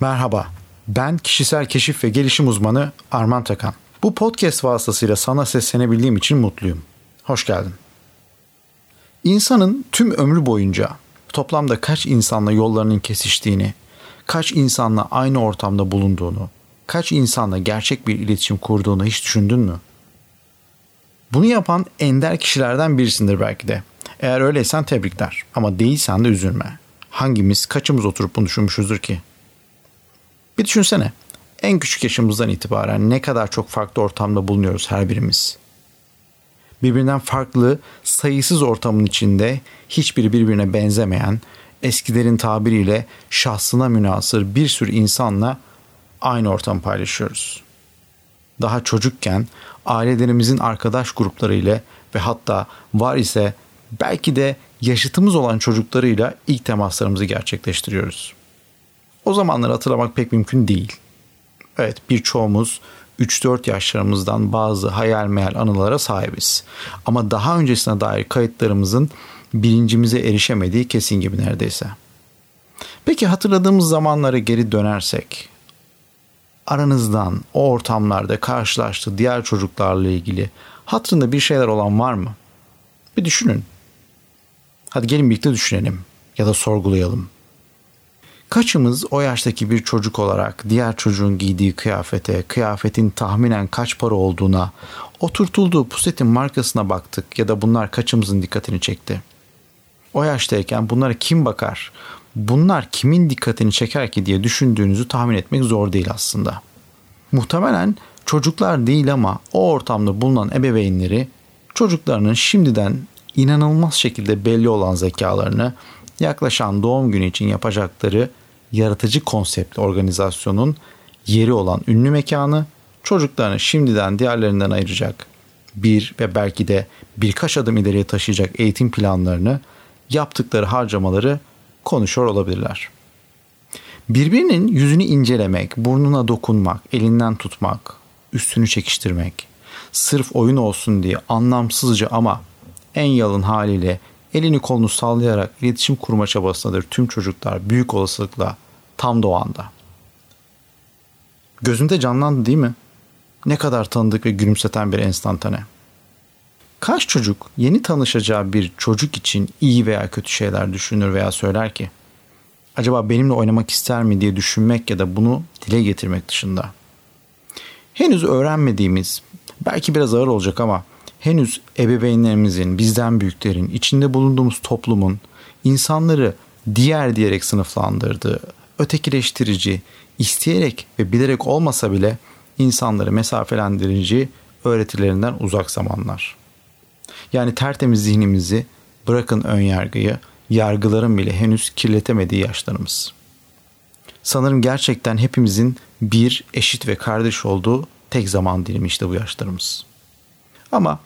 Merhaba, ben kişisel keşif ve gelişim uzmanı Arman Takan. Bu podcast vasıtasıyla sana seslenebildiğim için mutluyum. Hoş geldin. İnsanın tüm ömrü boyunca toplamda kaç insanla yollarının kesiştiğini, kaç insanla aynı ortamda bulunduğunu, kaç insanla gerçek bir iletişim kurduğunu hiç düşündün mü? Bunu yapan ender kişilerden birisindir belki de. Eğer öyleysen tebrikler ama değilsen de üzülme. Hangimiz kaçımız oturup bunu düşünmüşüzdür ki? Bir düşünsene. En küçük yaşımızdan itibaren ne kadar çok farklı ortamda bulunuyoruz her birimiz. Birbirinden farklı, sayısız ortamın içinde hiçbiri birbirine benzemeyen, eskilerin tabiriyle şahsına münasır bir sürü insanla aynı ortam paylaşıyoruz. Daha çocukken ailelerimizin arkadaş gruplarıyla ve hatta var ise belki de yaşıtımız olan çocuklarıyla ilk temaslarımızı gerçekleştiriyoruz. O zamanları hatırlamak pek mümkün değil. Evet birçoğumuz 3-4 yaşlarımızdan bazı hayal meyal anılara sahibiz. Ama daha öncesine dair kayıtlarımızın bilincimize erişemediği kesin gibi neredeyse. Peki hatırladığımız zamanlara geri dönersek aranızdan o ortamlarda karşılaştığı diğer çocuklarla ilgili hatırında bir şeyler olan var mı? Bir düşünün. Hadi gelin birlikte düşünelim ya da sorgulayalım. Kaçımız o yaştaki bir çocuk olarak diğer çocuğun giydiği kıyafete, kıyafetin tahminen kaç para olduğuna, oturtulduğu pusetin markasına baktık ya da bunlar kaçımızın dikkatini çekti? O yaştayken bunlara kim bakar? Bunlar kimin dikkatini çeker ki diye düşündüğünüzü tahmin etmek zor değil aslında. Muhtemelen çocuklar değil ama o ortamda bulunan ebeveynleri çocuklarının şimdiden inanılmaz şekilde belli olan zekalarını yaklaşan doğum günü için yapacakları yaratıcı konseptli organizasyonun yeri olan ünlü mekanı çocuklarını şimdiden diğerlerinden ayıracak bir ve belki de birkaç adım ileriye taşıyacak eğitim planlarını yaptıkları harcamaları konuşuyor olabilirler. Birbirinin yüzünü incelemek, burnuna dokunmak, elinden tutmak, üstünü çekiştirmek, sırf oyun olsun diye anlamsızca ama en yalın haliyle elini kolunu sallayarak iletişim kurma çabasındadır tüm çocuklar büyük olasılıkla tam da o anda. Gözünde canlandı değil mi? Ne kadar tanıdık ve gülümseten bir enstantane. Kaç çocuk yeni tanışacağı bir çocuk için iyi veya kötü şeyler düşünür veya söyler ki? Acaba benimle oynamak ister mi diye düşünmek ya da bunu dile getirmek dışında. Henüz öğrenmediğimiz, belki biraz ağır olacak ama henüz ebeveynlerimizin, bizden büyüklerin, içinde bulunduğumuz toplumun insanları diğer diyerek sınıflandırdığı, ötekileştirici, isteyerek ve bilerek olmasa bile insanları mesafelendirici öğretilerinden uzak zamanlar. Yani tertemiz zihnimizi bırakın ön yargıyı, yargıların bile henüz kirletemediği yaşlarımız. Sanırım gerçekten hepimizin bir eşit ve kardeş olduğu tek zaman dilimi işte bu yaşlarımız. Ama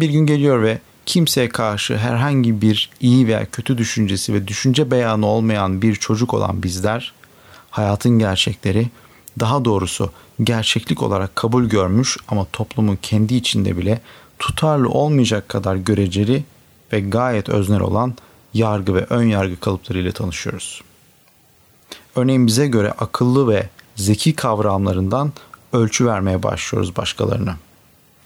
bir gün geliyor ve kimseye karşı herhangi bir iyi veya kötü düşüncesi ve düşünce beyanı olmayan bir çocuk olan bizler hayatın gerçekleri daha doğrusu gerçeklik olarak kabul görmüş ama toplumun kendi içinde bile tutarlı olmayacak kadar göreceli ve gayet öznel olan yargı ve ön yargı kalıplarıyla tanışıyoruz. Örneğin bize göre akıllı ve zeki kavramlarından ölçü vermeye başlıyoruz başkalarına.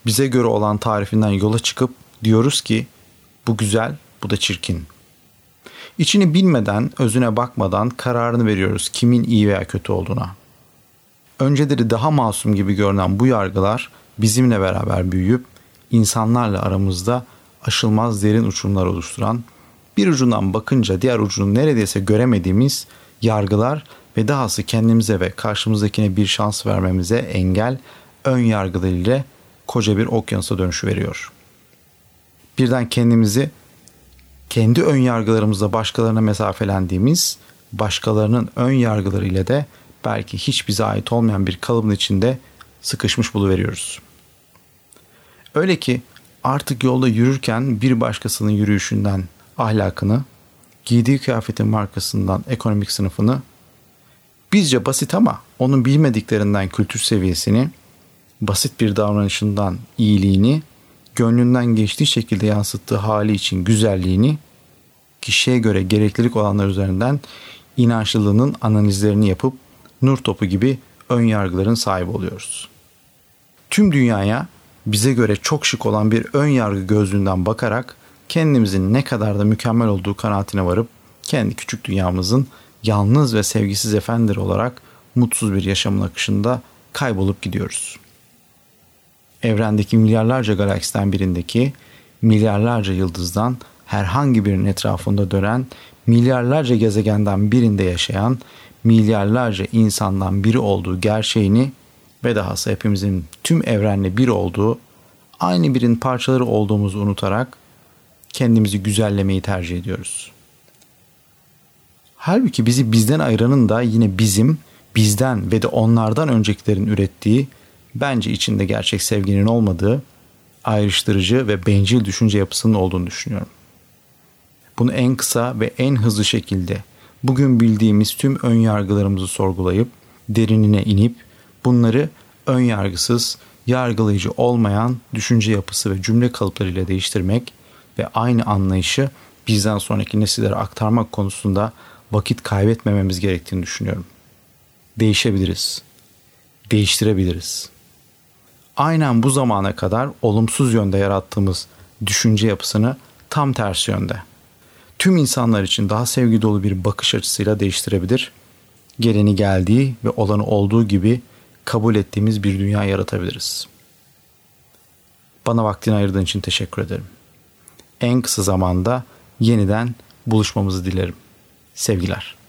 Bize göre olan tarifinden yola çıkıp diyoruz ki bu güzel, bu da çirkin. İçini bilmeden, özüne bakmadan kararını veriyoruz kimin iyi veya kötü olduğuna. Önceleri daha masum gibi görünen bu yargılar bizimle beraber büyüyüp insanlarla aramızda aşılmaz derin uçurumlar oluşturan, bir ucundan bakınca diğer ucunu neredeyse göremediğimiz yargılar ve dahası kendimize ve karşımızdakine bir şans vermemize engel ön yargılar ile koca bir okyanusa dönüşü veriyor. Birden kendimizi kendi ön yargılarımızla başkalarına mesafelendiğimiz, başkalarının ön yargıları ile de belki hiç bize ait olmayan bir kalıbın içinde sıkışmış buluveriyoruz. Öyle ki artık yolda yürürken bir başkasının yürüyüşünden ahlakını, giydiği kıyafetin markasından ekonomik sınıfını, bizce basit ama onun bilmediklerinden kültür seviyesini, basit bir davranışından iyiliğini, gönlünden geçtiği şekilde yansıttığı hali için güzelliğini, kişiye göre gereklilik olanlar üzerinden inançlılığının analizlerini yapıp nur topu gibi ön yargıların sahibi oluyoruz. Tüm dünyaya bize göre çok şık olan bir ön yargı gözlüğünden bakarak kendimizin ne kadar da mükemmel olduğu kanaatine varıp kendi küçük dünyamızın yalnız ve sevgisiz efendileri olarak mutsuz bir yaşamın akışında kaybolup gidiyoruz. Evrendeki milyarlarca galaksiden birindeki milyarlarca yıldızdan herhangi birinin etrafında dönen milyarlarca gezegenden birinde yaşayan milyarlarca insandan biri olduğu gerçeğini ve dahası hepimizin tüm evrenle bir olduğu, aynı birin parçaları olduğumuzu unutarak kendimizi güzellemeyi tercih ediyoruz. Halbuki bizi bizden ayıranın da yine bizim, bizden ve de onlardan öncekilerin ürettiği, bence içinde gerçek sevginin olmadığı, ayrıştırıcı ve bencil düşünce yapısının olduğunu düşünüyorum. Bunu en kısa ve en hızlı şekilde bugün bildiğimiz tüm ön yargılarımızı sorgulayıp derinine inip bunları ön yargısız, yargılayıcı olmayan düşünce yapısı ve cümle kalıplarıyla değiştirmek ve aynı anlayışı bizden sonraki nesillere aktarmak konusunda vakit kaybetmememiz gerektiğini düşünüyorum. Değişebiliriz. Değiştirebiliriz. Aynen bu zamana kadar olumsuz yönde yarattığımız düşünce yapısını tam tersi yönde tüm insanlar için daha sevgi dolu bir bakış açısıyla değiştirebilir. Geleni geldiği ve olanı olduğu gibi kabul ettiğimiz bir dünya yaratabiliriz. Bana vaktini ayırdığın için teşekkür ederim. En kısa zamanda yeniden buluşmamızı dilerim. Sevgiler.